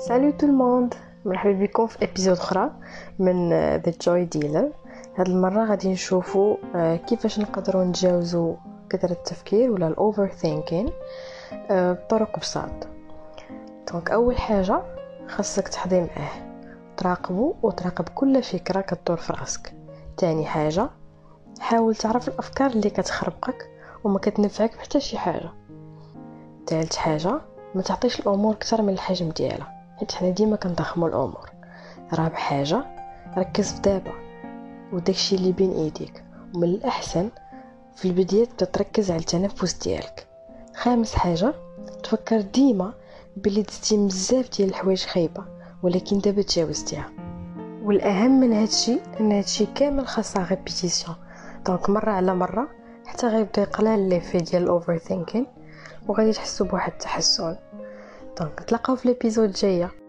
Salut tout le monde مرحبا بكم في épisode أخرى من The Joy Dealer هاد المرة غادي نشوفوا كيفاش نقدروا نتجاوزوا كثرة التفكير ولا ال overthinking بطرق بساط donc أول حاجة خاصك تحضي معاه. تراقبو وتراقب كل فكرة كتدور في راسك. تاني حاجة حاول تعرف الأفكار اللي كتخربقك وما كتنفعك بحتى شي حاجة. ثالث حاجة ما تعطيش الأمور أكثر من الحجم ديالها. حيت حنا ديما كنضخمو الأمور. رابع حاجة ركز في دابا وداكشي اللي بين ايديك. ومن الاحسن في البداية تركز على التنفس ديالك. خامس حاجة تفكر ديما بلي دزتي بزاف ديال الحوايج خايبة ولكن دابا تجاوزتيها. والأهم من هادشي إن هادشي كامل خاصها répétition donc مرة على مرة حتى غيبدا يقلال l'effet ديال ال overthinking وغادي تحسوا بواحد التحسن. donc نتلاقاو في l'épisode الجاية.